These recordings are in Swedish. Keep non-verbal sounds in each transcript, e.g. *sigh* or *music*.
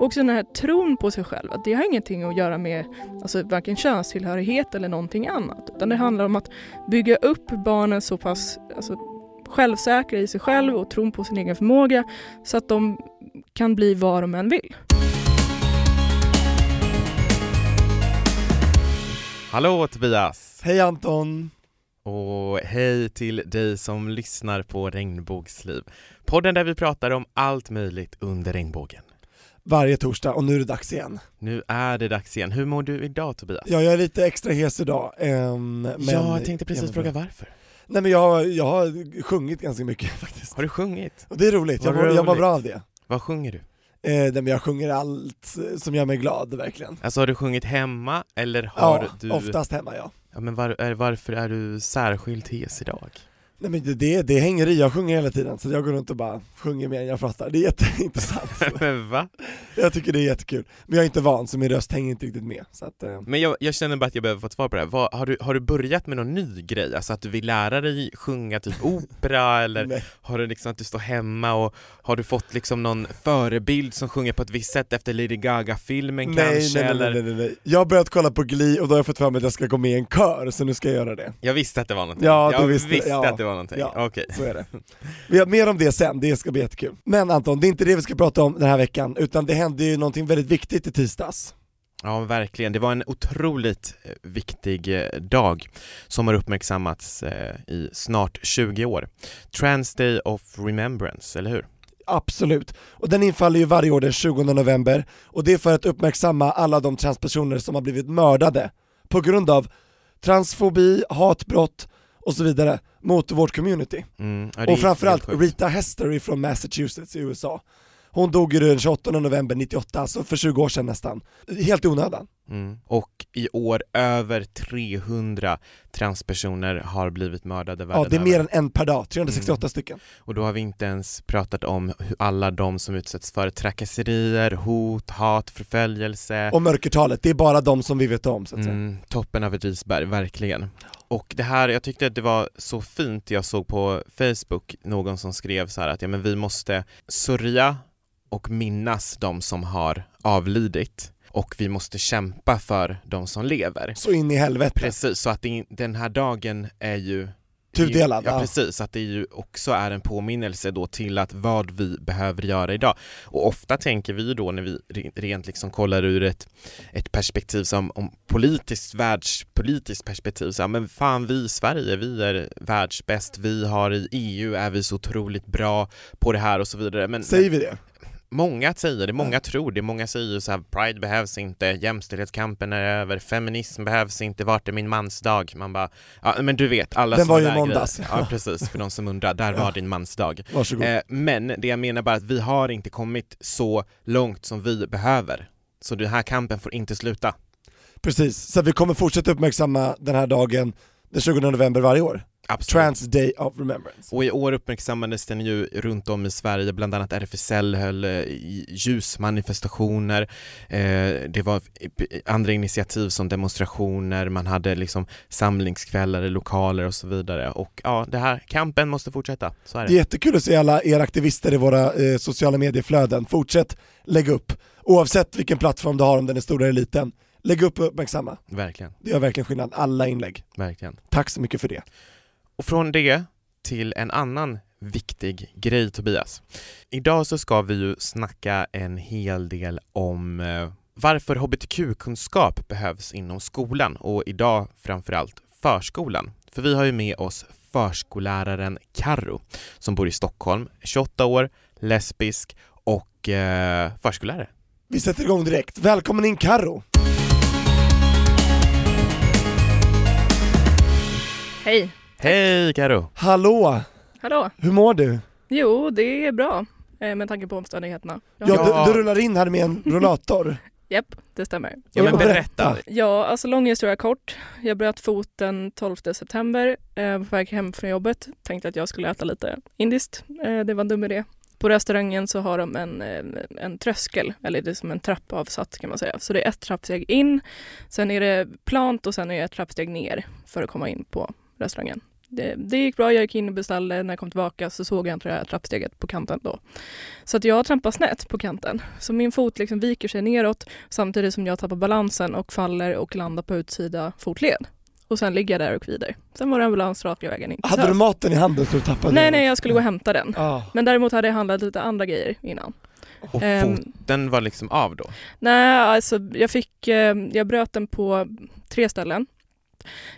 Också den här tron på sig själv, att det har ingenting att göra med alltså, varken könstillhörighet eller någonting annat. Utan det handlar om att bygga upp barnen så pass alltså, självsäkra i sig själv och tron på sin egen förmåga så att de kan bli vad de än vill. Hallå Tobias! Hej Anton! Och hej till dig som lyssnar på Regnbågsliv. Podden där vi pratar om allt möjligt under regnbågen. Varje torsdag och nu är det dags igen. Nu är det dags igen. Hur mår du idag Tobias? Ja, jag är lite extra hes idag. ehm, men ja, jag tänkte precis men- fråga varför. Nej men jag, jag har sjungit ganska mycket *laughs* faktiskt. Har du sjungit? Och det är roligt, jag, mår- jag mår roligt. bra av det. Vad sjunger du? Eh, nej, men jag sjunger allt som gör mig glad verkligen. Alltså har du sjungit hemma eller har Ja, du... oftast hemma ja. Ja, men var, är, varför är du särskilt hes idag? Nej men det, det, det hänger i, jag sjunger hela tiden så jag går runt och bara sjunger mer än jag pratar. Det är jätteintressant. *laughs* men va? jag tycker det är jättekul. Men jag är inte van så min röst hänger inte riktigt med. Så att, eh, Men jag, jag känner bara att jag behöver få ett svar på det här. Vad, har, du, har du börjat med någon ny grej? Alltså att du vill lära dig sjunga typ opera *laughs* eller nej. har du liksom att du står hemma och har du fått liksom någon förebild som sjunger på ett visst sätt efter Lady Gaga-filmen Nej, kanske? nej, nej, eller? nej, nej, nej. Jag har börjat kolla på Glee och då har jag fått fram att jag ska gå med i en kör, så nu ska jag göra det. Jag visste att det var någonting. Ja, jag du visste- visste ja. att det var någonting. Ja. Okej. Så är det. Vi har mer om det sen, det ska bli jättekul. Men Anton, det är inte det vi ska prata om den här veckan, utan det hände ju någonting väldigt viktigt i tisdags. Ja, verkligen. Det var en otroligt eh, viktig eh, dag som har uppmärksammats eh, i snart 20 år. Trans Day of Remembrance, eller hur? Absolut. Och den infaller ju varje år den 20 november, och det är för att uppmärksamma alla de transpersoner som har blivit mördade på grund av transfobi, hatbrott och så vidare mot vårt community. Mm, ja, och framförallt. Rita Hester från Massachusetts i USA. Hon dog ju den 28 november 98, alltså för 20 år sedan nästan. Helt i onödan. Mm. Och i år över 300 transpersoner har blivit mördade världen Ja, det är över. mer än en per dag, 368 Mm. stycken. Och då har vi inte ens pratat om hur alla de som utsätts för trakasserier, hot, hat, förföljelse. Och mörkertalet, det är bara de som vi vet om så att säga. Mm, toppen av ett isberg, verkligen. Och det här, jag tyckte att det var så fint, jag såg på Facebook någon som skrev så att ja men vi måste sörja och minnas de som har avlidit och vi måste kämpa för de som lever. Så in i helvete. Precis, så att det, den här dagen är ju Tudelad, Ja ja. precis, att det ju också är en påminnelse då till att vad vi behöver göra idag. Och ofta tänker vi då när vi re- rent liksom kollar ur ett, ett perspektiv som om politiskt, världspolitiskt perspektiv, så ja, men fan vi i Sverige, vi är världsbäst, vi har i EU är vi så otroligt bra på det här och så vidare. Men, Säger vi det? Många säger det, många tror det, många säger så här Pride behövs inte, jämställdhetskampen är över, feminism behövs inte, vart är min mansdag? Man bara, ja men du vet, alla Den var ju måndags. grejer. Ja precis, för de som undrar, där var din mansdag. Varsågod. Eh, men det jag menar bara att vi har inte kommit så långt som vi behöver. Så den här kampen får inte sluta. Precis, så vi kommer fortsätta uppmärksamma den här dagen den 20 november varje år. Absolut. Trans Day of Remembrance. Och i år uppmärksammades den ju runt om i Sverige, bland annat RFSL höll eh, ljusmanifestationer, eh, det var andra initiativ som demonstrationer, man hade liksom samlingskvällar i lokaler och så vidare och ja, det här, kampen måste fortsätta, så är Det är det. jättekul att se alla er aktivister i våra eh, sociala medieflöden. Fortsätt lägga upp, oavsett vilken plattform du har, om den är stor eller liten. Lägg upp och uppmärksamma. Verkligen, Det gör verkligen skillnad, alla inlägg. verkligen. Tack så mycket för det. Och från det till en annan viktig grej Tobias. Idag så ska vi ju snacka en hel del om eh, varför hbtq-kunskap behövs inom skolan och idag framförallt förskolan. För vi har ju med oss förskolläraren Karro som bor i Stockholm, 28 år, lesbisk och eh, förskollärare. Vi sätter igång direkt. Välkommen in Karo. Hej! Hej Karo! Hallå, Hallå! hur mår du? Jo, det är bra eh, med tanke på omständigheterna. Ja, Jag har- Ja. Du, du rullar in här med en rollator. *laughs* Japp, det stämmer. Ja men berätta. Ja, alltså lång historia kort. Jag bröt foten 12 september eh, på väg hem från jobbet. Tänkte att jag skulle äta lite indiskt. Eh, det var en dum idé. På restaurangen så har de en, eh, en tröskel, eller det är som en trappa avsatt kan man säga. Så det är ett trappsteg in, sen är det plant och sen är det ett trappsteg ner för att komma in på restaurangen. Det, det gick bra, jag gick in och beställde. När jag kom tillbaka så såg jag inte det här trappsteget på kanten då. Så att jag trampar snett på kanten. Så min fot liksom viker sig neråt samtidigt som jag tappar balansen och faller och landar på utsida fotled. Och sen ligger jag där och kvider. Sen var det ambulans raka vägen in Hade du maten i handen så du tappade Nej, den? nej, jag skulle gå och hämta den. Ah. Men däremot hade jag handlat lite andra grejer innan. Och Ehm, foten var liksom av då? Nej, alltså jag fick, eh, jag bröt den på tre ställen.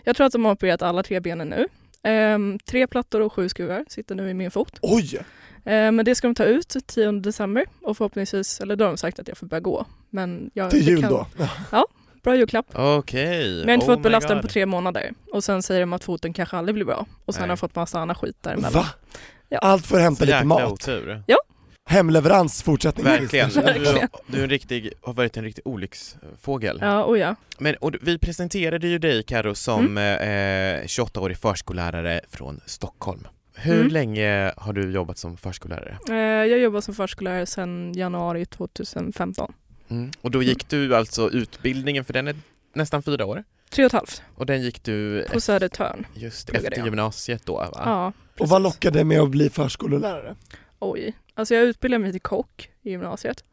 Jag tror att de har opererat alla tre benen nu. Ehm, tre plattor och sju skruvar sitter nu i min fot. Oj! Ehm, men det ska de ta ut 10 december och förhoppningsvis, eller då har de sagt att jag får börja gå. Men jag, Till det jul kan- då? Bra julklapp. Okej. Men jag har inte Oh fått den på tre månader. Och sen säger de att foten kanske aldrig blir bra. Och sen Nej. har jag fått massa annan skit däremellan. Va? Ja. Allt för att hämta Så lite mat. otur. Hemleverans fortsättning. Verkligen. *laughs* Du, Verkligen. du är en riktig, har varit en riktig olycksfågel. Ja, och ja. Men och vi presenterade ju dig Karo som eh, 28-årig förskollärare från Stockholm. Hur Mm. länge har du jobbat som förskollärare? Eh, jag jobbar som förskollärare sedan januari 2015. Mm. Och då gick du alltså utbildningen, för den är nästan fyra år, Tre och ett halvt och den gick du på Södertörn. just efter gymnasiet då va? Ja, Och precis. vad lockade med att bli förskollärare? Oj. Alltså jag utbildade mig till kock i gymnasiet.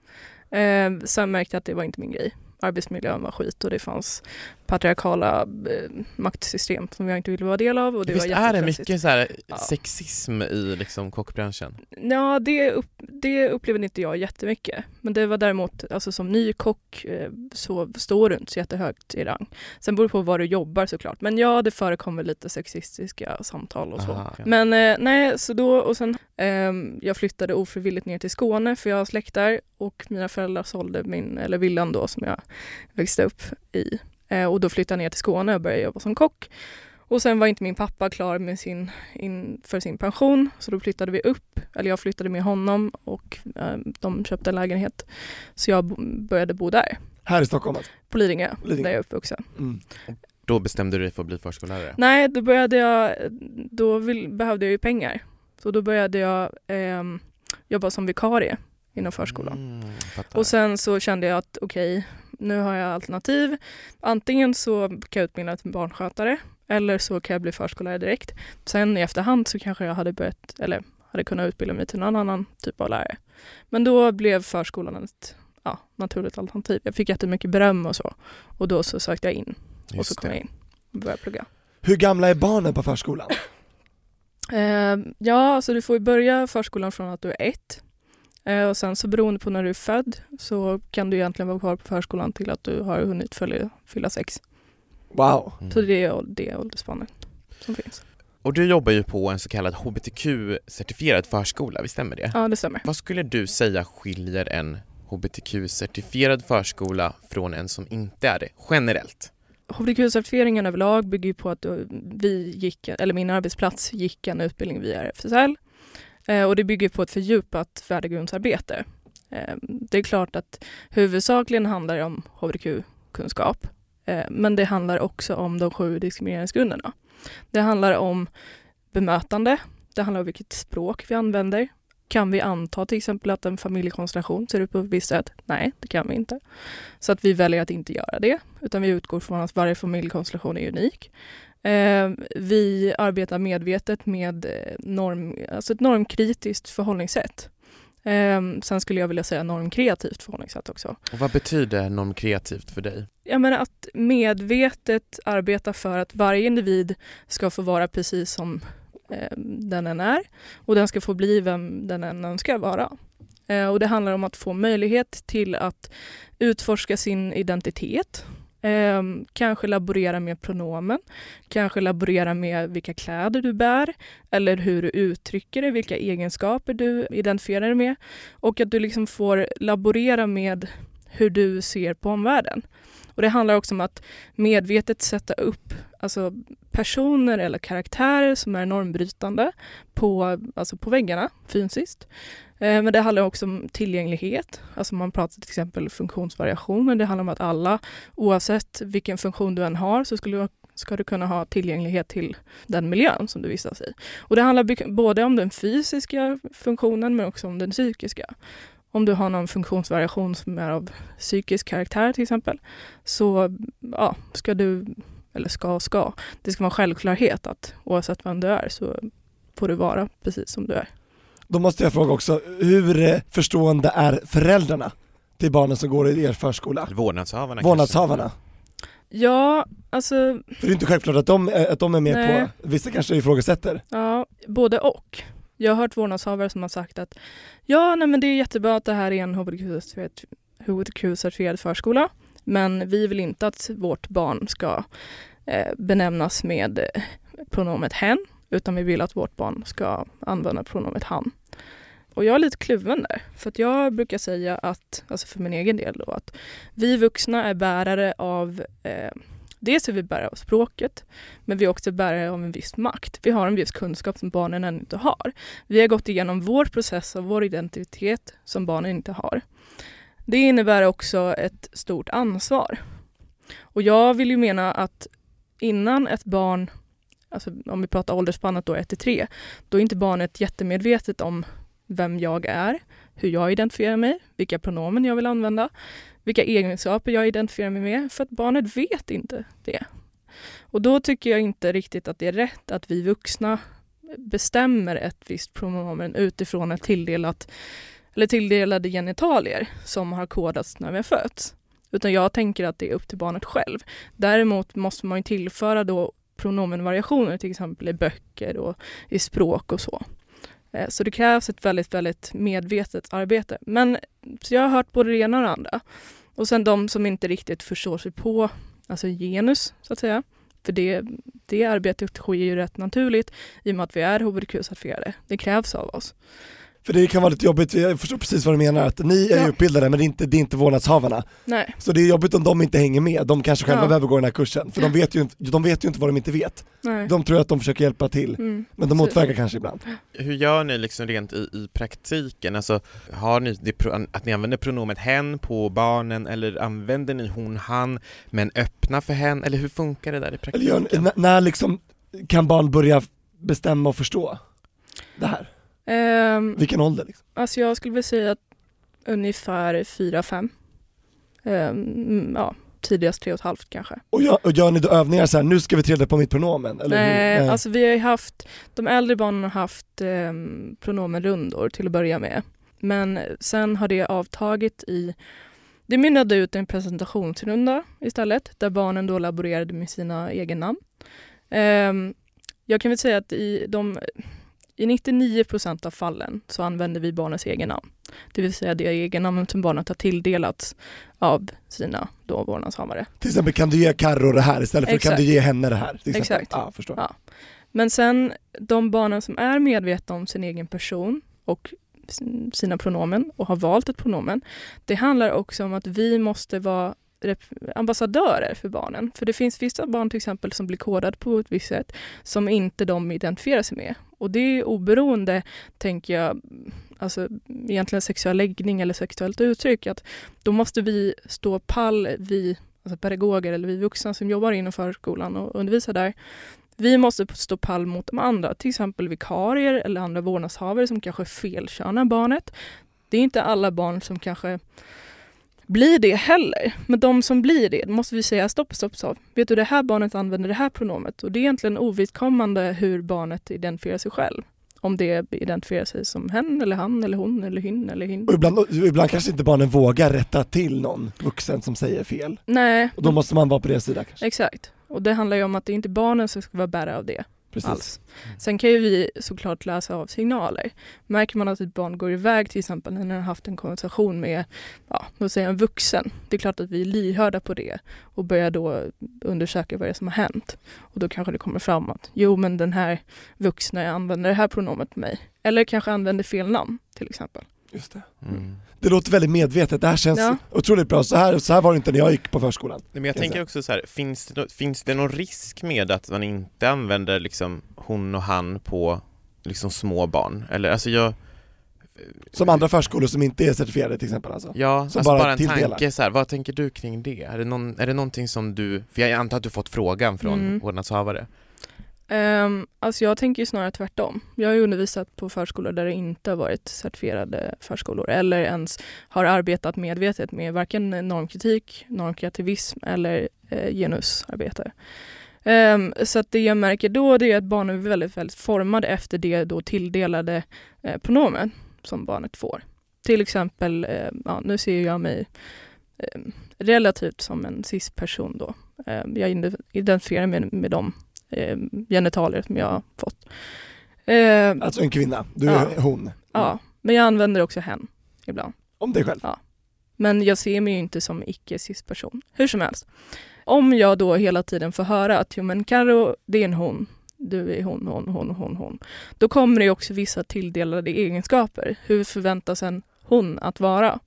Eh, sen märkte jag att det var inte min grej. Arbetsmiljön var skit och det fanns patriarkala eh, maktsystem som jag inte ville vara del av. Och det Visst var är det mycket så här Ja. sexism i liksom kockbranschen? Ja, det, upp, det upplevde inte jag jättemycket. Men det var däremot, alltså som ny kock eh, så står du inte så jättehögt i rang. Sen beror det på var du jobbar såklart. Men ja, det förekommer lite sexistiska samtal och så. Aha. Men eh, nej, så då och sen ehm, jag flyttade ofrivilligt ner till Skåne för jag har släkt där och mina föräldrar sålde min, eller villan då som jag växte upp i. Eh, och då flyttade jag ner till Skåne och började jobba som kock. Och sen var inte min pappa klar med sin, in, för sin pension så då flyttade vi upp, eller jag flyttade med honom och eh, de köpte en lägenhet. Så jag började bo där, Här i Stockholm alltså. på Lidingö, Lidingö. där jag är uppvuxen. Mm. Då bestämde du dig för att bli förskollärare? Nej, då började jag, då vill, behövde jag ju pengar. Så då började jag ehm, jobba som vikarie inom förskolan. Mm. Och sen så kände jag att okej, nu har jag alternativ. Antingen så kan jag utbilda till barnskötare eller så kan jag bli förskollärare direkt. Sen i efterhand så kanske jag hade börjat, eller hade kunnat utbilda mig till någon annan typ av lärare. Men då blev förskolan ett ja, naturligt alternativ. Jag fick jättemycket beröm och så. Och då så sökte jag in och så Just kom det. jag in och började plugga. Hur gamla är barnen på förskolan? Eh, ja, alltså du får ju börja förskolan från att du är ett. Eh, och sen så beroende på när du är född så kan du egentligen vara kvar på förskolan till att du har hunnit följa, fylla sex. Wow. Mm. Så det är det åldersspannet som finns. Och du jobbar ju på en så kallad hbtq-certifierad förskola, visst stämmer det? Ja, det stämmer. Vad skulle du säga skiljer en hbtq-certifierad förskola från en som inte är det, generellt? HBTQ-certifieringen överlag bygger ju på att vi gick, eller min arbetsplats gick en utbildning via RFSL. Eh, och det bygger på ett fördjupat värdegrundsarbete. Eh, det är klart att huvudsakligen handlar det om hbtq-kunskap. Eh, men det handlar också om de sju diskrimineringsgrunderna. Det handlar om bemötande. Det handlar om vilket språk vi använder. Kan vi anta till exempel att en familjekonstellation ser ut på ett visst sätt? Nej, det kan vi inte. Så att vi väljer att inte göra det, utan vi utgår från att varje familjekonstellation är unik. Eh, vi arbetar medvetet med eh, norm, alltså ett normkritiskt förhållningssätt. Eh, sen skulle jag vilja säga normkreativt förhållningssätt också. Och vad betyder normkreativt för dig? Jag menar att medvetet arbeta för att varje individ ska få vara precis som eh, den än är och den ska få bli vem den än önskar vara. Och det handlar om att få möjlighet till att utforska sin identitet, eh, kanske laborera med pronomen, kanske laborera med vilka kläder du bär eller hur du uttrycker dig, vilka egenskaper du identifierar dig med och att du liksom får laborera med hur du ser på omvärlden. Och det handlar också om att medvetet sätta upp alltså, personer eller karaktärer som är normbrytande på, alltså på väggarna fysiskt. Eh, men det handlar också om tillgänglighet. Alltså man pratar till exempel funktionsvariationer. Det handlar om att alla, oavsett vilken funktion du än har, så skulle du, ska du kunna ha tillgänglighet till den miljön som du vistas i. Och det handlar både om den fysiska funktionen men också om den psykiska. Om du har någon funktionsvariation som är av psykisk karaktär till exempel, så ja, ska du, eller ska och ska, det ska vara en självklarhet att oavsett vem du är så får du vara precis som du är. Då måste jag fråga också, hur eh, förstående är föräldrarna till barnen som går i er förskola? Vårdnadshavarna Vårdnadshavarna? Ja, alltså För det är inte självklart att de, eh, att de är med Nej. på, vissa kanske ifrågasätter. Ja, både och. Jag har hört vårdnadshavare som har sagt att ja, nej, men det är jättebra att det här är en hbtq-certifierad hbtq-certifierad förskola, men vi vill inte att vårt barn ska eh, benämnas med eh, pronomet hen, utan vi vill att vårt barn ska använda pronomet han. Och jag är lite kluven där, för att jag brukar säga att, alltså för min egen del då, att vi vuxna är bärare av eh, Dels är vi bärare av språket, men vi är också bärare av en viss makt. Vi har en viss kunskap som barnen ännu inte har. Vi har gått igenom vår process av vår identitet som barnen inte har. Det innebär också ett stort ansvar. Och jag vill ju mena att innan ett barn, alltså om vi pratar åldersspannet då 1 till 3, då är inte barnet jättemedvetet om vem jag är, hur jag identifierar mig, vilka pronomen jag vill använda, vilka egenskaper jag identifierar mig med, för att barnet vet inte det. Och då tycker jag inte riktigt att det är rätt att vi vuxna bestämmer ett visst pronomen utifrån ett tilldelat, eller tilldelade genitalier som har kodats när vi har fötts. Utan jag tänker att det är upp till barnet själv. Däremot måste man ju tillföra då pronomenvariationer till exempel i böcker och i språk och så. Eh, så det krävs ett väldigt, väldigt medvetet arbete. Men så jag har hört både det ena och det andra. Och sen de som inte riktigt förstår sig på alltså genus, så att säga. För det, det arbetet sker ju rätt naturligt i och med att vi är hbtq-certifierade. Det krävs av oss. För det kan vara lite jobbigt, jag förstår precis vad du menar, att ni är ju Ja. utbildade men det är inte, det är inte vårdnadshavarna. Nej, Så det är jobbigt om de inte hänger med, de kanske själva Ja. behöver gå den här kursen, för de vet, ju inte, de vet ju inte vad de inte vet. nej. De tror att de försöker hjälpa till, Mm, men de motverkar kanske ibland. Hur gör ni liksom rent i, i praktiken? Alltså, har ni det, att ni använder pronomet hen på barnen eller använder ni hon, han men öppna för hen? Eller hur funkar det där i Eller praktiken? gör, n- när liksom kan barn börja bestämma och förstå det här? Ehm, Vilken ålder liksom? alltså jag skulle vilja säga att ungefär 4-5. Ehm, ja, tidigast 3,5 kanske. Och gör, och gör ni då övningar så här, nu ska vi träda på mitt pronomen? Eller Nej, hur? alltså vi har ju haft, de äldre barnen har haft eh, pronomenrundor till att börja med. Men sen har det avtagit i, det mynnade ut en presentationsrunda istället, där barnen då laborerade med sina egen namn. Ehm, jag kan väl säga att i, de, i 99 procent av fallen så använder vi barnens egen namn. Det vill säga det egennamn som barnet har tilldelats av sina då vårdnadshavare. Till exempel kan du ge Carro det här istället för Exakt. kan du ge henne det här? Exakt. Ja, förstår. Ja. Men sen de barnen som är medvetna om sin egen person och sin- sina pronomen och har valt ett pronomen. Det handlar också om att vi måste vara ambassadörer för barnen. För det finns vissa barn till exempel som blir kodade på ett visst sätt som inte de identifierar sig med. Och det är oberoende, tänker jag, alltså egentligen sexuell läggning eller sexuellt uttryck. Att då måste vi stå pall, vi alltså pedagoger eller vi vuxna som jobbar inom förskolan och undervisar där. Vi måste stå pall mot de andra, till exempel vikarier eller andra vårdnadshavare som kanske felkönar barnet. Det är inte alla barn som kanske blir det heller. Men de som blir det, måste vi säga stopp, stopp, stopp. Vet du, det här barnet använder det här pronomet och det är egentligen ovidkommande hur barnet identifierar sig själv. Om det identifierar sig som hen eller han eller hon eller hin eller hin. Och ibland, ibland kanske inte barnen vågar rätta till någon vuxen som säger fel. Nej, Och då måste man vara på deras sida kanske. exakt. Och det handlar ju om att det är inte barnen som ska vara bärare av det. Precis. alls. Sen kan ju vi såklart läsa av signaler. Märker man att ett barn går iväg till exempel när den har haft en konversation med, ja, låt säga en vuxen. Det är klart att vi är lyhörda på det och börjar då undersöka vad det är som har hänt. Och då kanske det kommer fram att jo men den här vuxna använder det här pronomet på mig. Eller kanske använder fel namn till exempel. Just det. Mm. det låter väldigt medvetet, det här känns Ja. otroligt bra. Så här, så här var det inte när jag gick på förskolan. Nej, Men jag tänker också så här, finns det, nå- finns det någon risk med att man inte använder liksom hon och han på liksom små barn? Eller alltså jag, Som andra förskolor som inte är certifierade till exempel alltså. ja, alltså bara bara, en tilldelar. tanke så här, vad tänker du kring det? Är det, någon, är det någonting som du, för jag antar att du fått frågan från Mm. vårdnadshavare? Um, alltså jag tänker ju snarare tvärtom. Jag har ju undervisat på förskolor där det inte har varit certifierade förskolor eller ens har arbetat medvetet med varken normkritik, normkreativism eller eh, genusarbete. Um, ehm, så att det jag märker då det är att barnen är väldigt, väldigt formade efter det då tilldelade eh, pronomen som barnet får. Till exempel, eh, ja, nu ser jag mig eh, relativt som en cis-person då. Eh, jag identifierar mig med, med de eh, genitalier som jag har fått. Eh, Alltså en kvinna, du Ja. är hon. Ja, men jag använder också hen ibland. Om dig själv. Men jag ser mig ju inte som icke-cis-person. Hur som helst. Om jag då hela tiden får höra att jo, men Karo, det är en hon, du är hon, hon, hon, hon, hon. Då kommer det också vissa tilldelade egenskaper. Hur förväntas en hon att vara?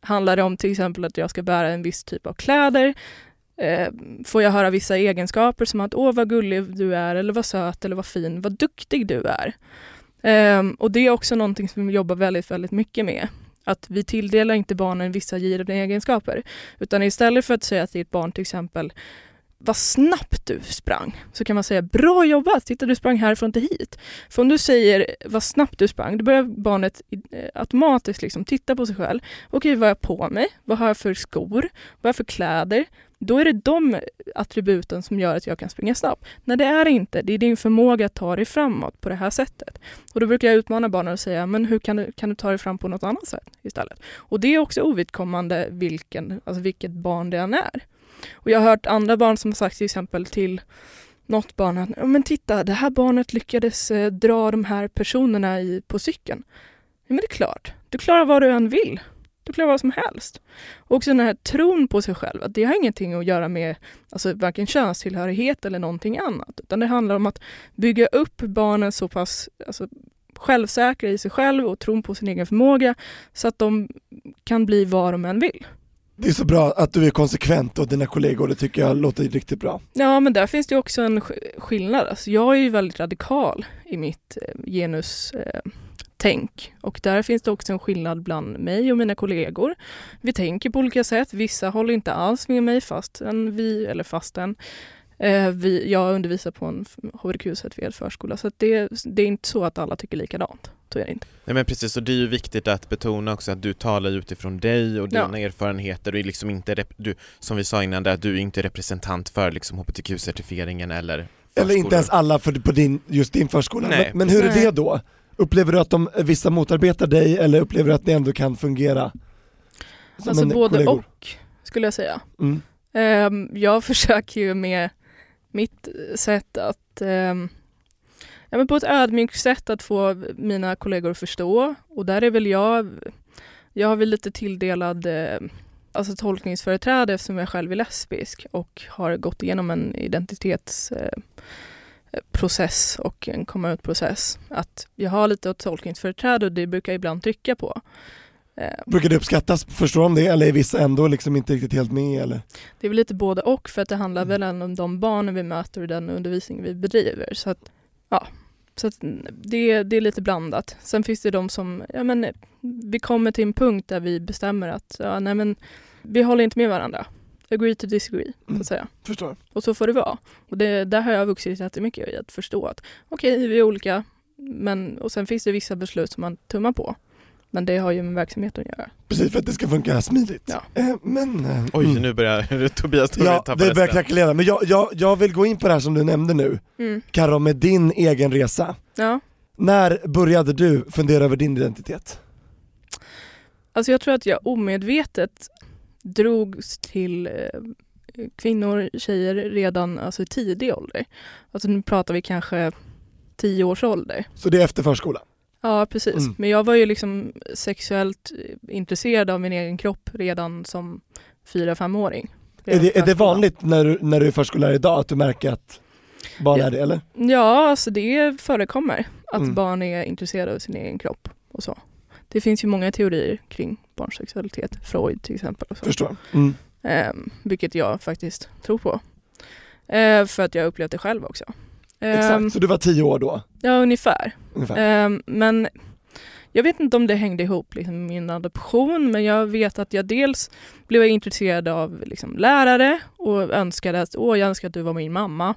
Handlar det om till exempel att jag ska bära en viss typ av kläder? Eh, får jag höra vissa egenskaper som att åh vad gullig du är eller vad söt eller vad fin, vad duktig du är. Ehm, och det är också någonting som vi jobbar väldigt, väldigt mycket med. Att vi tilldelar inte barnen vissa givna egenskaper. Utan istället för att säga till ett barn till exempel vad snabbt du sprang, så kan man säga bra jobbat, titta du sprang härifrån till hit. För om du säger vad snabbt du sprang, då börjar barnet eh, automatiskt liksom titta på sig själv. Okej, vad har jag på mig? Vad har jag för skor? Vad har jag för kläder? Då är det de attributen som gör att jag kan springa snabbt. Nej, det är det inte. Det är din förmåga att ta dig framåt på det här sättet. Och då brukar jag utmana barnen och säga, men hur kan du, kan du ta dig fram på något annat sätt istället? Och det är också ovidkommande vilken, alltså vilket barn det än är. Och jag har hört andra barn som har sagt till exempel till något barn att, men titta, det här barnet lyckades eh, dra de här personerna i, på cykeln. Ja, men det är klart, du klarar vad du än vill. Du klarar vad som helst. Och också den här tron på sig själv, att det har ingenting att göra med alltså, varken könstillhörighet eller någonting annat. Utan det handlar om att bygga upp barnen så pass alltså, självsäkra i sig själv och tron på sin egen förmåga så att de kan bli vad de än vill. Det är så bra att du är konsekvent och dina kollegor, det tycker jag låter riktigt bra. Ja, men där finns det också en skillnad. Alltså, jag är ju väldigt radikal i mitt eh, genustänk. Eh, och där finns det också en skillnad bland mig och mina kollegor. Vi tänker på olika sätt. Vissa håller inte alls med mig fastän vi, eller fastän eh, vi, jag undervisar på en hbtq-certifierad förskola. Så att det, det är inte så att alla tycker likadant. Så är det inte. Nej men precis, och det är ju viktigt att betona också att du talar utifrån dig och dina Ja. erfarenheter och är liksom inte, rep- du, som vi sa innan där, du är inte representant för liksom hbtq-certifieringen eller Eller förskolor. inte ens alla för, på din, just din förskola. Nej, men, men hur är det då? Upplever du att de, vissa motarbetar dig eller upplever du att det ändå kan fungera? som Alltså en både kollegor? och, skulle jag säga. Mm. Ehm, jag *laughs* försöker ju med mitt sätt att ehm, ja, men på ett ödmjukt sätt att få mina kollegor att förstå. Och där är väl jag, jag har väl lite tilldelad eh, alltså tolkningsföreträde eftersom jag själv är lesbisk och har gått igenom en identitetsprocess eh, och en komma ut-process. Att jag har lite tolkningsföreträde och det brukar jag ibland trycka på. Eh, Brukar det uppskattas, förstår de det? Eller är vissa ändå liksom inte riktigt helt med? Eller? Det är väl lite både och för att det handlar Mm. väl om de barnen vi möter och den undervisning vi bedriver. Så att, ja, så att det, det är lite blandat. Sen finns det de som, ja men vi kommer till en punkt där vi bestämmer att ja, nej men vi håller inte med varandra. Agree to disagree, så Mm. att säga. Förstår. Och så får det vara. Och det, där har jag vuxit jättemycket i att förstå att okej, vi är olika, men och sen finns det vissa beslut som man tummar på. Men det har ju med verksamheten att göra. Precis, för att det ska funka smidigt. Ja. Eh, men... eh, Oj, mm. nu börjar *laughs* Tobias Ja, tappa det börjar krackelera. Men jag, jag, jag vill gå in på det här som du nämnde nu, Mm. Karo, med din egen resa. Ja. När började du fundera över din identitet? Alltså jag tror att jag omedvetet drogs till eh, kvinnor, tjejer redan alltså, i tidig ålder. Alltså nu pratar vi kanske tio års ålder. Så det är efter förskolan? Ja, precis. Mm. Men jag var ju liksom sexuellt eh, intresserad av min egen kropp redan som fyra, femåring. Är det, är det vanligt när du, när du är förskollärare idag att du märker att barn Ja. är det eller? Ja, alltså det förekommer att Mm. barn är intresserade av sin egen kropp och så. det finns ju många teorier kring barnsexualitet, Freud till exempel. Och så. Förstår. Mm. Ehm, vilket jag faktiskt tror på. Ehm, för att jag upplevt det själv också. Ehm, Exakt, så du var tio år då? Ja, ungefär. Ungefär. Ehm, men jag vet inte om det hängde ihop liksom, med min adoption, men jag vet att jag dels blev intresserad av liksom, lärare och önskade att, åh, jag önskar att du var min mamma.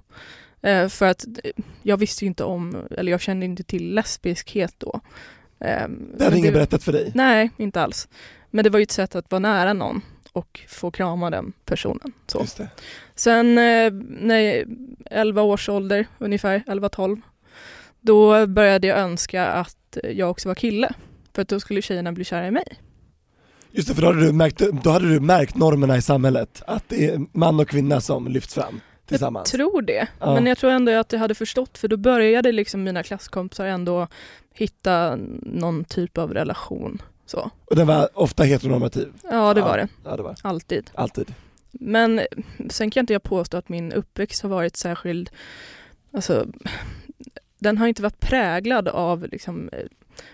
Ehm, för att eh, jag visste inte om, eller jag kände inte till lesbiskhet då. Ehm, det hade ingen berättat för dig? Nej, inte alls. Men det var ju ett sätt att vara nära någon och få krama den personen. Så. Just det. Sen eh, när jag, 11 års ålder, ungefär 11-12, då började jag önska att jag också var kille. För att då skulle tjejerna bli kära i mig. Just det, för då hade, du märkt, då hade du märkt normerna i samhället, att det är man och kvinna som lyfts fram tillsammans. Jag tror det, Ja. men jag tror ändå att jag hade förstått för då började liksom mina klasskompisar ändå hitta någon typ av relation. Så. Och den var ofta heteronormativ? Ja, det var det. Ja, det var Alltid. alltid. Men sen kan inte jag påstå att min uppväxt har varit särskild, alltså den har inte varit präglad av liksom eh,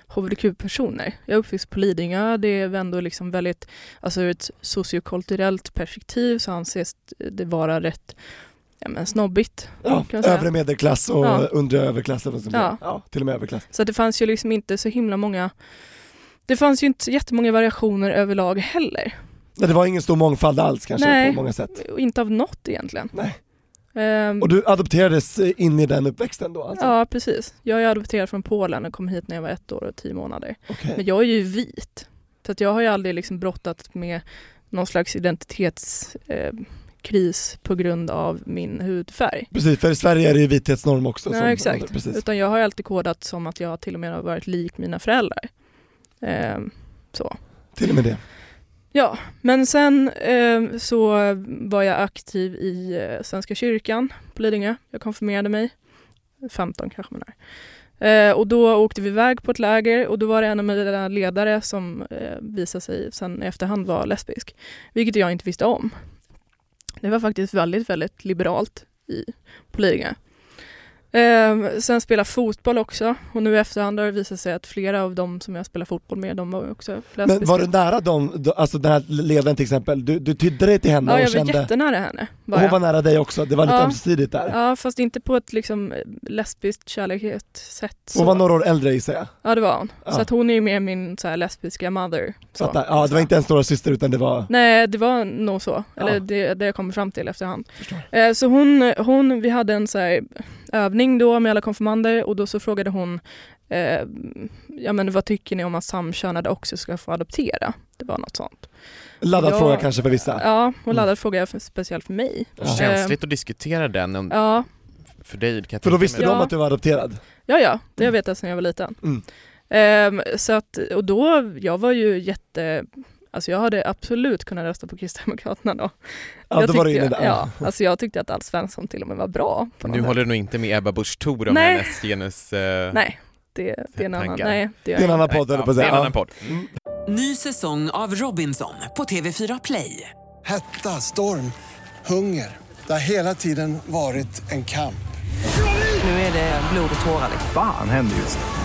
hbtq-personer. Jag är uppväxt på Lidingö, det är ändå liksom väldigt, alltså ur ett sociokulturellt perspektiv så anses det vara rätt ja, men snobbigt. Ja, övre medelklass och Ja. undre överklass. Ja. ja, till och med överklass. Så det fanns ju liksom inte så himla många, det fanns ju inte jättemånga variationer överlag heller. Nej, det var ingen stor mångfald alls kanske Nej. på många sätt. Och inte av något egentligen. Nej. Ehm, Och du adopterades in i den uppväxten då alltså? Ja, precis. Jag är adopterad från Polen och kom hit när jag var ett år och tio månader. Okej. Men jag är ju vit. Så att jag har ju aldrig liksom brottats med någon slags identitetskris eh, på grund av min hudfärg. Precis, för i Sverige är det ju vithetsnorm också. Ja, exakt. Precis. Utan jag har alltid kodat som att jag till och med har varit lik mina föräldrar. Ehm, så. Till och med det. Ja, men sen eh, så var jag aktiv i eh, Svenska kyrkan på Lidingö. Jag konfirmerade mig, 15 kanske man är. Eh, och då åkte vi iväg på ett läger och då var det en av mina ledare som eh, visade sig sen i efterhand vara lesbisk. Vilket jag inte visste om. Det var faktiskt väldigt, väldigt liberalt i, på Lidingö. Eh, sen spela fotboll också och nu i efterhand har det visat sig att flera av dem som jag spelar fotboll med, de var också lesbiska. Men var du nära dem, alltså den här ledaren till exempel, du, du tydde dig till henne Ja, och jag var kände, jättenära henne. Var och hon var nära dig också, det var lite Ja. ömsesidigt där. Ja, fast inte på ett liksom lesbiskt kärlekssätt. så. Hon var några år äldre gissar jag. Ja, det var hon. Ja. Så att hon är ju mer min så här, lesbiska mother. Så. Fattar. Ja, det var inte en stora syster utan det var, Nej, det var nog så. Eller Ja. det, det jag kommer fram till efterhand. Eh, så hon, hon, vi hade en så här övning då med alla konfirmander och då så frågade hon eh, ja men vad tycker ni om att samkönade också ska få adoptera? Det var något sånt. laddad Ja. fråga kanske för vissa. Ja, och Mm. laddad fråga för, speciellt för mig. Ja. Känsligt att diskutera den om, Ja, för dig. Kan jag För då visste om Ja. att du var adopterad? Ja, ja, det Mm. vet jag sedan jag var liten. Mm. Ehm, så att, och då, jag var ju jätte, alltså jag hade absolut kunnat rösta på Kristdemokraterna då. Ja, jag då var tyckte- där. Ja, alltså jag tyckte att Alf Svensson till och med var bra. Nu sätt. håller du nog inte med Ebba Busch Thor om Nej. hennes genus... eh, Nej, det, det är en annan, nej det Det är en jag annan podd jag på ja, det är en annan podd. Mm. Ny säsong av Robinson på TV4 Play. Hetta, storm, hunger. Det har hela tiden varit en kamp. Nu är det blod och tårar. Fan händer just nu.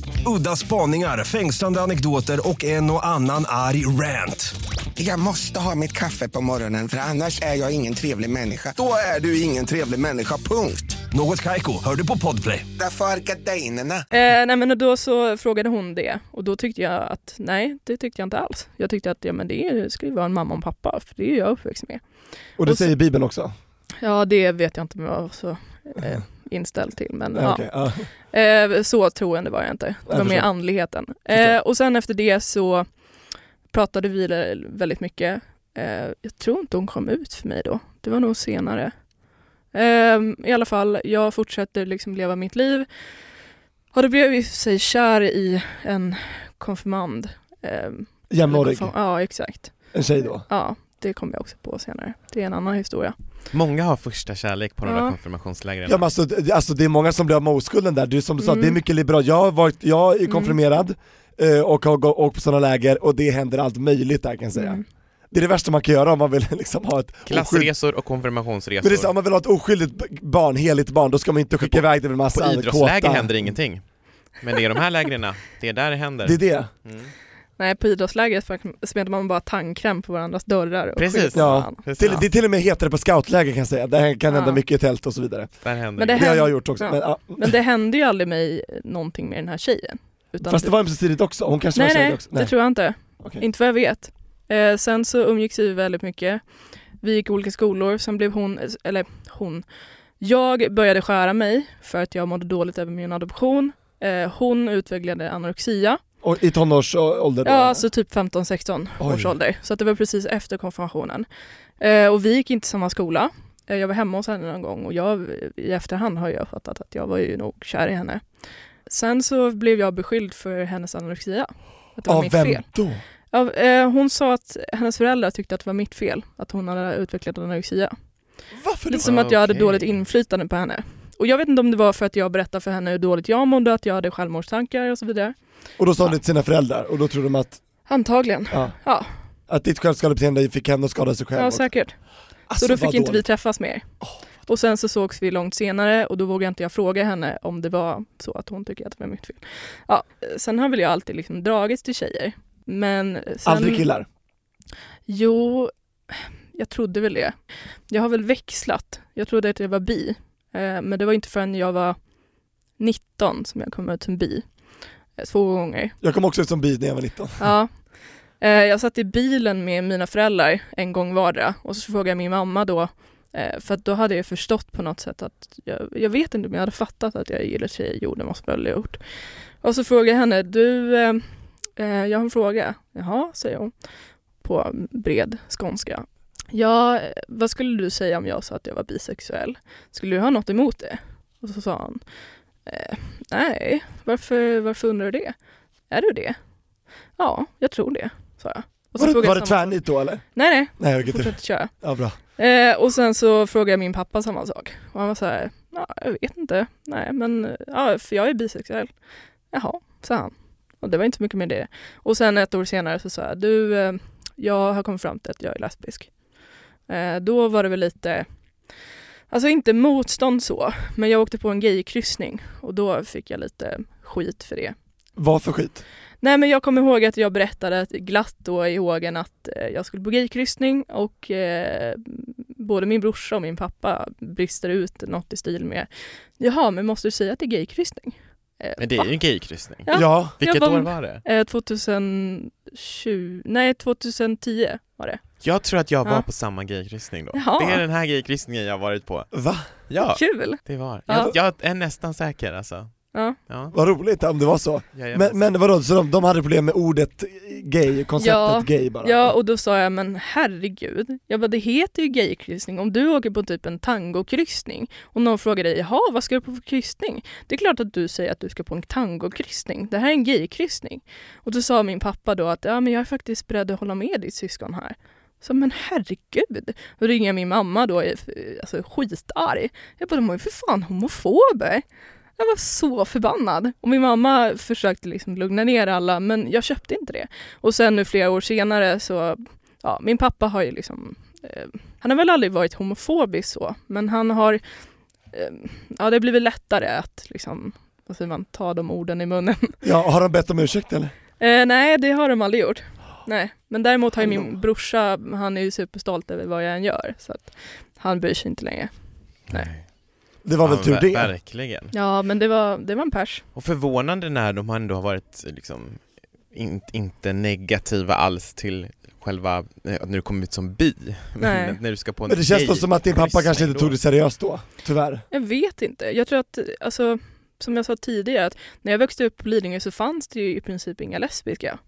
Udda spaningar, fängslande anekdoter och en och annan arg rant. Jag måste ha mitt kaffe på morgonen för annars är jag ingen trevlig människa. Då är du ingen trevlig människa, punkt. Något Kaiko, hör du på Podplay. Därför är gardinerna. Eh, nej men och då så frågade hon det och då tyckte jag att nej, det tyckte jag inte alls. Jag tyckte att ja, men det ska ju vara en mamma och en pappa, för det är ju jag uppväxt med. Och det Och så- säger Bibeln också? Ja, det vet jag inte var så eh, inställd till, men Ja, ja. Eh, så troende var jag inte. Det var mer andligheten. Eh, och sen efter det så pratade vi väldigt mycket. Eh, jag tror inte hon kom ut för mig då. Det var nog senare. Eh, I alla fall, jag fortsätter liksom leva mitt liv. Och då blev jag sig kär i en konfirmand. Eh, Jämnårig, Ja, exakt. en tjej då? Ja. Det kommer jag också på senare. Det är en annan historia. Många har första kärlek på de Ja. där konfirmationslägren. Ja men alltså, det- alltså det är många som blir av med oskulden där, du som du sa, Mm. det är mycket liberalt. Jag har varit, jag är konfirmerad eh, och har åkt på sådana läger och det händer allt möjligt där kan jag säga. Mm. Det är det värsta man kan göra om man vill *laughs* liksom ha ett Klassresor och konfirmationsresor. men det är så, om man vill ha ett oskyldigt barn, heligt barn, då ska man inte skicka iväg det med en massa på idrottsläger kåta. händer ingenting. Men det är de här lägren, det är där det händer. Det är det. Nej, på idrottslägret smetar man bara tandkräm på varandras dörrar och Precis. Ja. Precis. Till, det är till och med hetare på scoutläger kan jag säga, där kan hända Ja. mycket i tält och så vidare. Där händer Men det Det det. har jag gjort också. ja. Men, ja. Men det hände ju aldrig mig någonting med den här tjejen. Utan Fast det var ömsesidigt också, hon kanske var Nej, tjej nej, också. det tror jag inte. Okej. Inte vad jag vet. Eh, sen så umgicks vi väldigt mycket. Vi gick olika skolor, sen blev hon, eller hon, jag började skära mig för att jag mådde dåligt över min adoption. Eh, hon utvecklade anorexia, Och I tonårsålder då? ja alltså typ 15-16 Oj. års ålder. Så att det var precis efter konfirmationen. Eh, och vi gick inte samma skola. Eh, jag var hemma hos henne någon gång och jag, i efterhand har jag fattat att jag var ju nog kär i henne. Sen så blev jag beskylld för hennes anorexia. Att det var Av mitt vem fel. då? Ja, eh, hon sa att hennes föräldrar tyckte att det var mitt fel, att hon hade utvecklat anorexia. Varför? Lite som att jag hade Okej. dåligt inflytande på henne. Och jag vet inte om det var för att jag berättade för henne hur dåligt jag mådde, att jag hade självmordstankar och så vidare. Och då sa hon det till sina föräldrar och då trodde de att, Antagligen. ja, Ja, att ditt självskadebeteende fick henne att skada sig själv. ja också. säkert. Alltså, så då fick vad inte vi dåligt. träffas mer. Och sen så sågs vi långt senare och då vågade inte jag fråga henne om det var så att hon tycker att det var mitt fel. Ja, sen har väl jag alltid liksom dragits till tjejer. Men sen... Aldrig killar? Jo, jag trodde väl det. Jag har väl växlat. Jag trodde att jag var bi. Eh, men det var inte förrän jag var 19 som jag kom ut som bi. Eh, två gånger. Jag kom också ut som bi när jag var 19. Ja. Eh, jag satt i bilen med mina föräldrar en gång vardera och så frågade jag min mamma då för då hade jag förstått på något sätt att jag, jag vet inte men jag hade fattat att jag gillar tjejer, jo det måste jag väl ha gjort. Och så frågade jag henne, du, jag har en fråga. Jaha, säger hon på bred skånska. Ja, vad skulle du säga om jag sa att jag var bisexuell? Skulle du ha något emot det? Och så sa han, eh, nej, varför, varför undrar du det? Är du det? Ja, jag tror det, sa jag. Var det, var jag det tvärnit då eller? Nej, nej, Nej tur. fortsätt köra. Ja bra. Eh, och sen så frågade jag min pappa samma sak. Och han var så här, ja, jag vet inte. Nej, men ja, för jag är bisexuell. Jaha, sa han. Och det var inte så mycket med det. Och sen ett år senare så sa jag, du, eh, jag har kommit fram till att jag är lesbisk. Eh, då var det väl lite, alltså inte motstånd så, men jag åkte på en gaykryssning och då fick jag lite skit för det. Vad för skit? Nej men jag kommer ihåg att jag berättade att- glatt då i hågen att eh, jag skulle på gaykryssning och eh, både min brorsa och min pappa brister ut något i stil med Jaha, men måste du säga att det är gaykryssning? Eh, Men det va? är ju en gaykryssning. Ja. Ja. Vilket var- år var det? Eh, 2020, nej 2010 var det. Jag tror att jag var Ja. på samma gaykryssning då. Jaha. Det är den här gaykryssningen jag har varit på. Va? Ja, Kul! det var. Ja. Jag, jag är nästan säker alltså. Ja. Ja, Vad roligt om det var så. Men, men vadå, så de, de hade problem med ordet gay, konceptet Ja. gay bara? Ja, och då sa jag, men herregud. Jag bara, det heter ju gaykryssning. Om du åker på typ en tangokryssning och någon frågar dig, jaha, vad ska du på för kryssning? Det är klart att du säger att du ska på en tangokryssning. Det här är en gaykryssning. Och då sa min pappa då att, ja men jag är faktiskt beredd att hålla med ditt syskon här. Så men herregud. Då ringer jag min mamma då, är, alltså skitarg. Jag bara, de är ju för fan homofober. Jag var så förbannad. Och min mamma försökte liksom lugna ner alla men jag köpte inte det. Och sen nu flera år senare så, ja min pappa har ju liksom, eh, han har väl aldrig varit homofobisk så, men han har, eh, ja det blir väl lättare att liksom, vad säger man, ta de orden i munnen. *laughs* Ja, har de bett om ursäkt eller? Eh, nej, det har de aldrig gjort. Nej, men däremot har ju min brorsa, han är ju superstolt över vad jag än gör så att han bryr sig inte längre. Nej. Det var väl Ja, tur ver- det? Verkligen. Ja, men det var, det var en pers. Och förvånande när de ändå har varit liksom in, inte negativa alls till själva, eh, när du kommer ut som bi. *laughs* Nej. Men när du ska på en Men det känns då som att din pappa kanske inte tog det seriöst då, tyvärr. Jag vet inte. Jag tror att, alltså, som jag sa tidigare, att när jag växte upp på Lidingö så fanns det ju i princip inga lesbiska.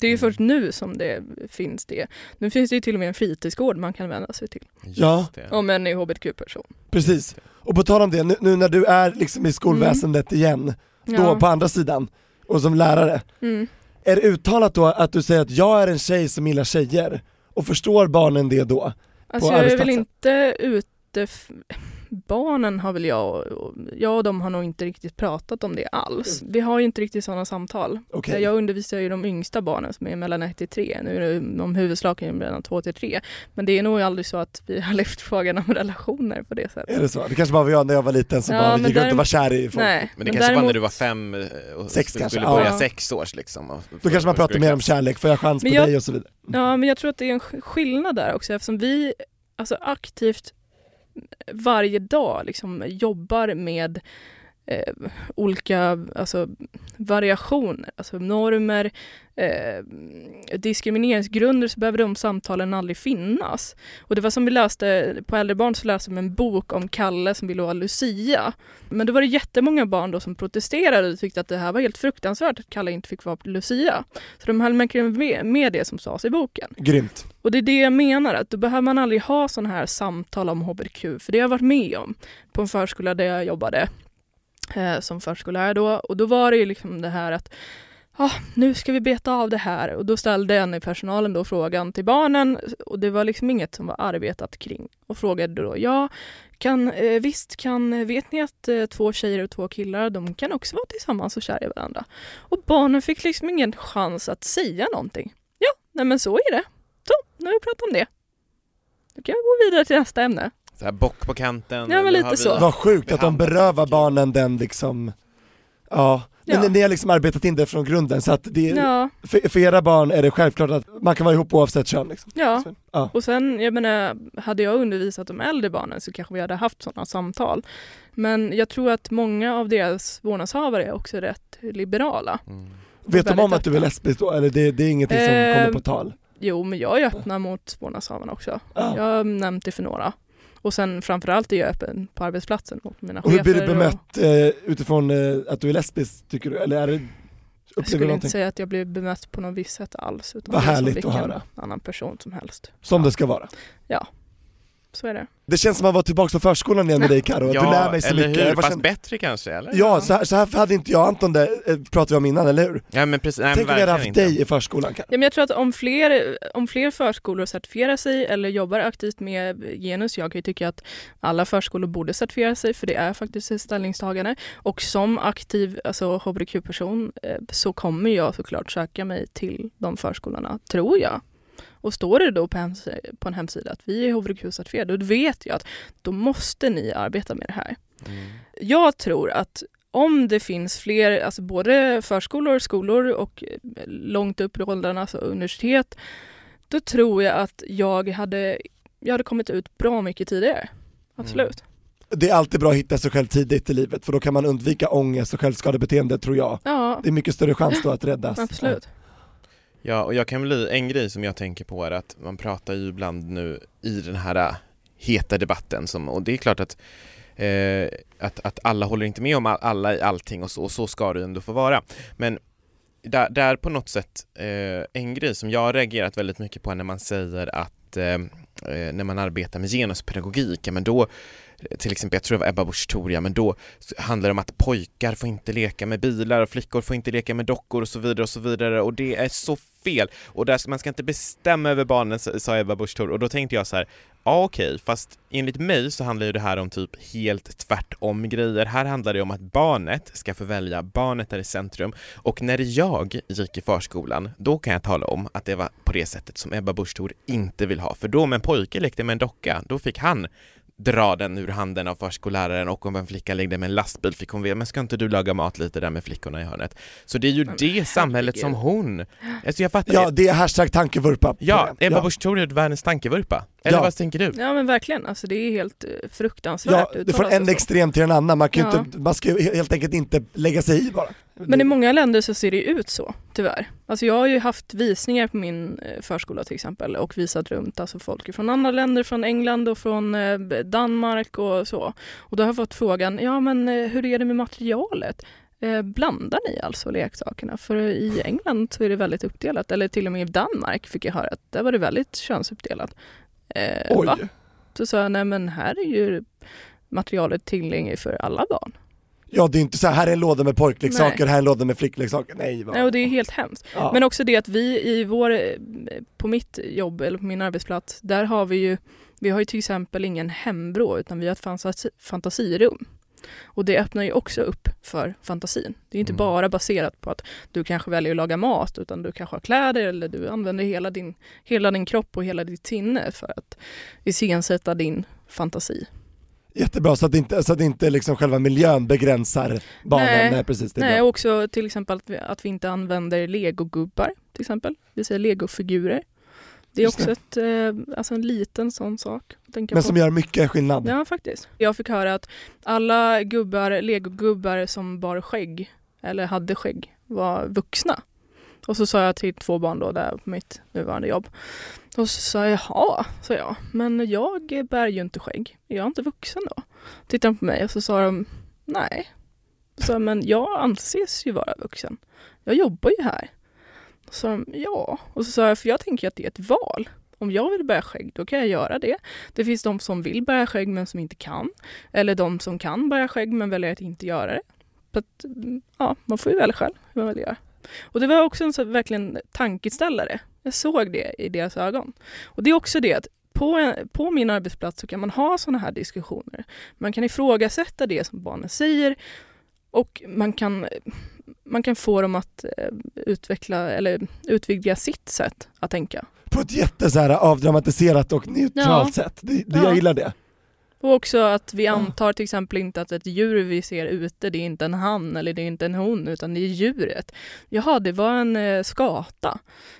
Det är ju Mm. först nu som det finns det. Nu finns det ju till och med en fritidsgård man kan vända sig till. Ja. Om en är hbtq-person. Precis. Och på tal om det, nu, nu när du är liksom i skolväsendet igen, då Ja. på andra sidan, och som lärare, Mm. är det uttalat då att du säger att jag är en tjej som gillar tjejer? Och förstår barnen det då? Alltså på jag är väl inte ute... *laughs* Barnen har väl jag och, och jag och de har nog inte riktigt pratat om det alls. Vi har ju inte riktigt sådana samtal. Okej. Jag undervisar ju de yngsta barnen som är mellan 1 till 3. Nu är de huvudsakligen mellan 2 till 3. Men det är nog aldrig så att vi har *laughs* lyft frågan om relationer på det sättet. Är det så? Det kanske bara var jag när jag var liten som Ja, bara men gick runt och däremot- var kär i folk. Nej, Men det kanske var däremot- när du var fem eh, och Sex skulle kanske, börja ja. sex års liksom. och- Då kanske man pratar mer om kärlek, får jag chans Men på jag- dig och så vidare. Ja, men jag tror att det är en sk- skillnad där också eftersom vi alltså aktivt varje dag liksom jobbar med eh, olika alltså, variationer, alltså normer, eh, diskrimineringsgrunder så behöver de samtalen aldrig finnas. Och det var som vi läste, på äldrebarn så läste vi en bok om Kalle som ville vara Lucia. Men då var det jättemånga barn då som protesterade och tyckte att det här var helt fruktansvärt att Kalle inte fick vara Lucia. Så de höll verkligen med, med det som sades i boken. Grymt. Och det är det jag menar, att då behöver man aldrig ha sådana här samtal om hbtq, för det har jag varit med om på en förskola där jag jobbade eh, som förskollärare då. Och då var det ju liksom det här att ah, nu ska vi beta av det här. Och då ställde en i personalen då frågan till barnen och det var liksom inget som var arbetat kring. Och frågade då, ja, kan, eh, visst kan, eh, vet ni att eh, två tjejer och två killar, de kan också vara tillsammans och kära i varandra? Och barnen fick liksom ingen chans att säga någonting. Ja, nej men så är det. Så, nu har vi pratat om det. Då kan vi gå vidare till nästa ämne. Så här bock på kanten. Ja, men lite så. Vad sjukt att de berövar barnen den liksom, ja. Men Ja. ni har liksom arbetat in det från grunden så att det, Ja, för, för era barn är det självklart att man kan vara ihop oavsett kön liksom. ja. Så, ja. Och sen, jag menar, hade jag undervisat de äldre barnen så kanske vi hade haft sådana samtal. Men jag tror att många av deras vårdnadshavare är också rätt liberala. Mm. Vet de om att du är öppna. lesbisk då, eller det, det är ingenting som Eh, kommer på tal? Jo, men jag är öppen mot vårdnadshavarna också. Ja. Jag har nämnt det för några. Och sen framförallt är jag öppen på arbetsplatsen mot mina Och hur blir du chefer. bemött eh, utifrån eh, att du är lesbisk tycker du, eller är det, Jag skulle inte någonting säga att jag blev bemött på något visst sätt alls. Utan Vad som härligt att vilken höra. annan person som helst. som det ska vara? Så är det. Det känns som att vara tillbaka på förskolan igen med dig Karo, att du lär mig så eller mycket. hur? Fast känner- bättre kanske, eller? Ja, så här, så här hade inte jag Anton det, eh, pratade vi om innan, eller hur? Ja men precis, nej, Tänk om vi hade haft inte. dig i förskolan Karo. Ja, men jag tror att om fler, om fler förskolor certifierar sig eller jobbar aktivt med genus, jag kan ju tycka att alla förskolor borde certifiera sig för det är faktiskt ett ställningstagande. Och som aktiv alltså hbtq-person eh, så kommer jag såklart söka mig till de förskolorna, tror jag. Och står det då på, hems- på en hemsida att vi är hbtq-certifierade, då vet jag att då måste ni arbeta med det här. Mm. Jag tror att om det finns fler, alltså både förskolor, skolor och eh, långt upp i åldrarna, alltså universitet, då tror jag att jag hade, jag hade kommit ut bra mycket tidigare. Absolut. Det är alltid bra att hitta sig själv tidigt i livet för då kan man undvika ångest och självskadebeteende tror jag. Ja, Det är mycket större chans då att räddas. absolut. Ja, Ja, och jag kan bli, en grej som jag tänker på är att man pratar ju ibland nu i den här äh, heta debatten som, och det är klart att eh, att, att alla håller inte med om all- alla i allting och så, och så ska det ju ändå få vara. Men där, där på något sätt, eh, en grej som jag har reagerat väldigt mycket på när man säger att eh, eh, när man arbetar med genuspedagogik, ja, men då till exempel, jag tror det var Ebba Busch Thor, men då handlar det om att pojkar får inte leka med bilar och flickor får inte leka med dockor och så vidare och så vidare och det är så fel och där ska, man ska inte bestämma över barnen sa Ebba Busch Thor och då tänkte jag så här Ja okej, fast enligt mig så handlar ju det här om typ helt tvärtom grejer. Här handlar det om att barnet ska få välja, barnet är i centrum och när jag gick i förskolan, då kan jag tala om att det var på det sättet som Ebba Busch Thor inte vill ha. För då om en pojke lekte med en docka, då fick han dra den ur handen av förskolläraren och om en flicka lekte med en lastbil fick hon veta, men ska inte du laga mat lite där med flickorna i hörnet? Så det är ju Men det samhället som hon, alltså jag fattar Ja, det är hashtag tankevurpa. Ja. Ebba Busch Thor är världens tankevurpa. Eller Ja. vad tänker du? Ja men verkligen, alltså det är helt eh, fruktansvärt Ja, det får uttalat en extrem till en annan, man, kan Ja. inte, man ska ju helt enkelt inte lägga sig i bara. Men i många länder så ser det ut så, tyvärr. Alltså jag har ju haft visningar på min eh, förskola till exempel och visat runt alltså folk från andra länder, från England och från eh, Danmark och så. Och då har jag fått frågan, ja men hur är det med materialet? Eh, blandar ni alltså leksakerna? För i England så är det väldigt uppdelat, eller till och med i Danmark fick jag höra att där var det väldigt könsuppdelat. Eh, Oj. va? Så sa jag, nej men här är ju materialet tillgängligt för alla barn. Ja det är inte så här, här är en låda med pojkleksaker, Nej. här är en låda med flickleksaker. Nej, vad... Nej, och det är helt hemskt. ja. Men också det att vi i vår, på mitt jobb eller på min arbetsplats, där har vi ju, vi har ju till exempel ingen hemvrå utan vi har ett fantasi, fantasirum. Och det öppnar ju också upp för fantasin. Det är inte Mm. bara baserat på att du kanske väljer att laga mat utan du kanske har kläder eller du använder hela din, hela din kropp och hela ditt sinne för att iscensätta din fantasi. Jättebra, så att inte, så att inte liksom själva miljön begränsar barnen. Nej, Nej. precis, det är Nej, bra. också till exempel att vi, att vi inte använder legogubbar till exempel. Vi säger legofigurer. Det är Just också Ett, eh, alltså en liten sån sak Men på. som gör mycket skillnad. Ja, faktiskt. Jag fick höra att alla gubbar, legogubbar som bar skägg, eller hade skägg, var vuxna. Och så sa jag till två barn då där på mitt nuvarande jobb. Och så sa jag, jaha, sa jag, men jag bär ju inte skägg. Är jag inte vuxen då? Tittade de på mig och så sa de, nej. Så men jag anses ju vara vuxen. Jag jobbar ju här. Så sa de, ja. Och så sa jag, för jag tänker att det är ett val. Om jag vill bära skägg, då kan jag göra det. Det finns de som vill bära skägg men som inte kan. Eller de som kan bära skägg men väljer att inte göra det. Så att, mm, ja, man får ju välja själv hur man vill göra. Och det var också en så verkligen tankeställare. Jag såg det i deras ögon. Och det är också det att på, en, på min arbetsplats så kan man ha sådana här diskussioner. Man kan ifrågasätta det som barnen säger och man kan, man kan få dem att eh, utveckla eller utvidga sitt sätt att tänka. På ett jätte så här avdramatiserat och neutralt Ja. sätt. Det, det, Ja. Jag gillar det. Och också att vi antar till exempel inte att ett djur vi ser ute, det är inte en han eller det är inte en hon, utan det är djuret. Jaha, det var en eh, skata.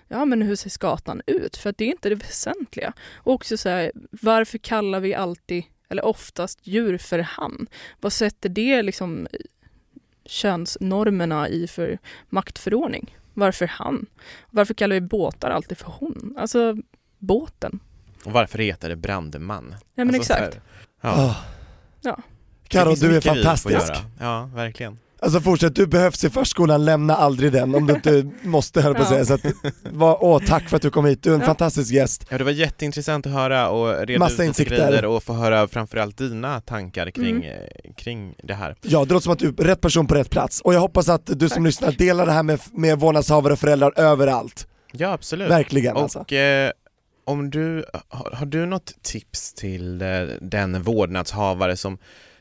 Ja, men hur ser skatan ut? För det är inte det väsentliga. Och också så här, varför kallar vi alltid, eller oftast, djur för han? Vad sätter det liksom könsnormerna i för maktförordning? Varför han? Varför kallar vi båtar alltid för hon? Alltså, båten. Och varför heter det brandman? Ja, men Alltså, exakt. för- Ja. Ah. Ja. Karo, du är fantastisk. Ja, verkligen. Alltså fortsätt, du behövs i förskolan, lämna aldrig den om du inte måste jag på att Ja. säga. Så att, var, åh, tack för att du kom hit, du är en Ja. fantastisk gäst. Ja, det var jätteintressant att höra och reda Massa ut grejer och få höra framförallt dina tankar kring, Mm. kring det här. Ja, det låter som att du är rätt person på rätt plats. Och jag hoppas att du som Tack. lyssnar delar det här med, med vårdnadshavare och föräldrar överallt. Ja, absolut. Verkligen alltså. Och eh, om du, har, har du något tips till eh, den vårdnadshavare som,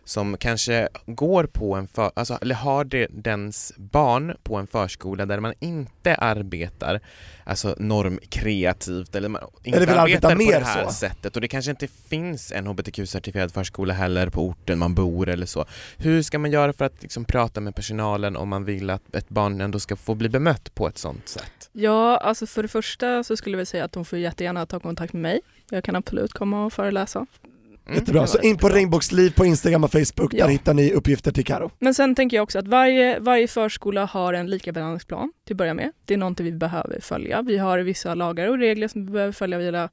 som kanske går på en för, alltså, eller har det, dens barn på en förskola där man inte arbetar alltså normkreativt eller man inte Eller vill arbeta arbetar på det här så. sättet och det kanske inte finns en hbtq-certifierad förskola heller på orten man bor eller så. Hur ska man göra för att liksom, prata med personalen om man vill att ett barn ändå ska få bli bemött på ett sånt sätt? Ja, alltså för det första så skulle jag säga att de får jättegärna ta kontakt med mig. Jag kan absolut komma och föreläsa. Mm. Jättebra, så in på Regnbågsliv på Instagram och Facebook, Ja. där hittar ni uppgifter till Karo. Men sen tänker jag också att varje, varje förskola har en likabehandlingsplan till att börja med. Det är någonting vi behöver följa. Vi har vissa lagar och regler som vi behöver följa via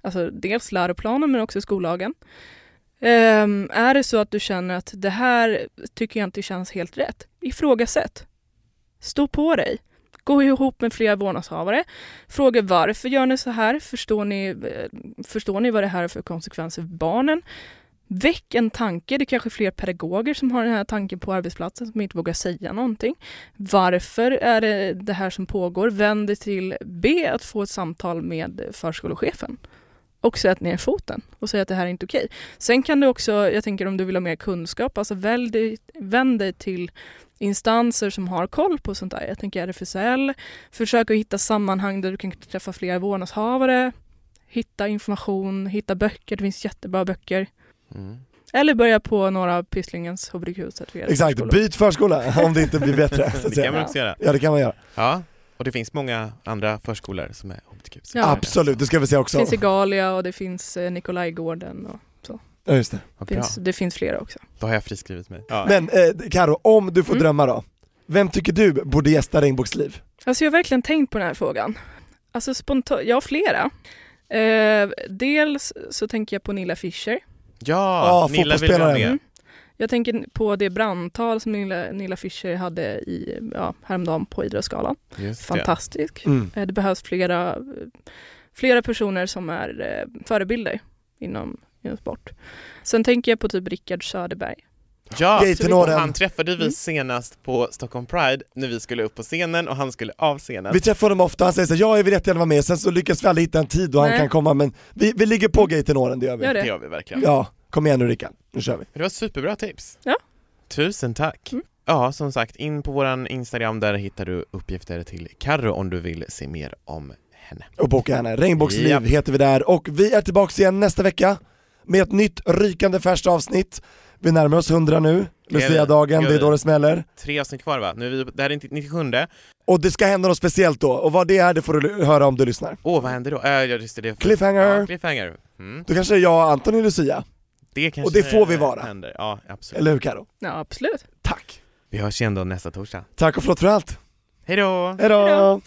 alltså dels läroplanen men också skollagen. Ehm, är det så att du känner att det här tycker jag inte känns helt rätt, ifrågasätt. Stå på dig. Gå ihop med flera vårdnadshavare. Fråga varför gör ni så här? Förstår ni, eh, förstår ni vad det här har för konsekvenser för barnen? Väck en tanke. Det är kanske är fler pedagoger som har den här tanken på arbetsplatsen som inte vågar säga någonting. Varför är det det här som pågår? Vänd dig till B att få ett samtal med förskolechefen och sätt ner foten och säg att det här är inte okej. Sen kan du också, jag tänker om du vill ha mer kunskap, alltså välj dig, vänd dig till instanser som har koll på sånt där. Jag tänker RFSL, försök att hitta sammanhang där du kan träffa flera vårdnadshavare, hitta information, hitta böcker, det finns jättebra böcker. Mm. Eller börja på några av Pysslingens hbtq-certifierade Exakt, byt förskola om det inte blir bättre. Det kan man också göra. Ja det kan man göra. Ja, och det finns många andra förskolor som är hbtq. Ja. Absolut, det ska vi säga Det också. finns Egalia och det finns eh, Nikolajgården och Ja, just det. Bra. finns, det finns flera också. Då har jag friskrivit mig. Ja. Men eh, Karo, om du får Mm. drömma då, vem tycker du borde gästa Regnbågsliv? Alltså jag har verkligen tänkt på den här frågan. Alltså spontant, jag har flera. Eh, dels så tänker jag på Nilla Fischer. ja, Ja, Nilla vill vara med. Mm. Jag tänker på det brandtal som Nilla, Nilla Fischer hade i, ja, häromdagen på Idrottsgalan. Just det. Fantastisk. Mm. Eh, Det behövs flera, flera personer som är eh, förebilder inom, inom sport. Sen tänker jag på typ Rickard Söderberg. Ja, han träffade vi senast på Stockholm Pride när vi skulle upp på scenen och han skulle av scenen. Vi träffar honom ofta, han säger såhär ja jag vill jättegärna vara med, sen så lyckas vi aldrig hitta en tid då han Nej. kan komma men vi, vi ligger på gay-tenoren, det gör vi. Gör Det det. gör vi verkligen. Ja, kom igen nu Rickard, nu kör vi. Det var superbra tips. Ja. Tusen tack. Mm. Ja, som sagt, in på våran Instagram, där hittar du uppgifter till Karro om du vill se mer om henne. Och boka henne, Regnbågsliv Japp. heter vi där, och vi är tillbaka igen nästa vecka med ett nytt rykande färskt avsnitt. Vi närmar oss 100 nu. Lucia-dagen, det är då det smäller. Tre avsnitt kvar va? Nu är vi, det här är 97 Och det ska hända något speciellt då, och vad det är det får du höra om du lyssnar. Åh, vad händer då? Äh, just det, det Cliffhanger. Ja, cliffhanger. Mm. Då kanske det är jag och Anton är Lucia, Det kanske Och det får vi vara. Händer. Ja, absolut. eller hur Karo? Ja, absolut. Tack! Vi hörs igen då nästa torsdag. Tack och förlåt för allt. Hej då! Hejdå! Hejdå.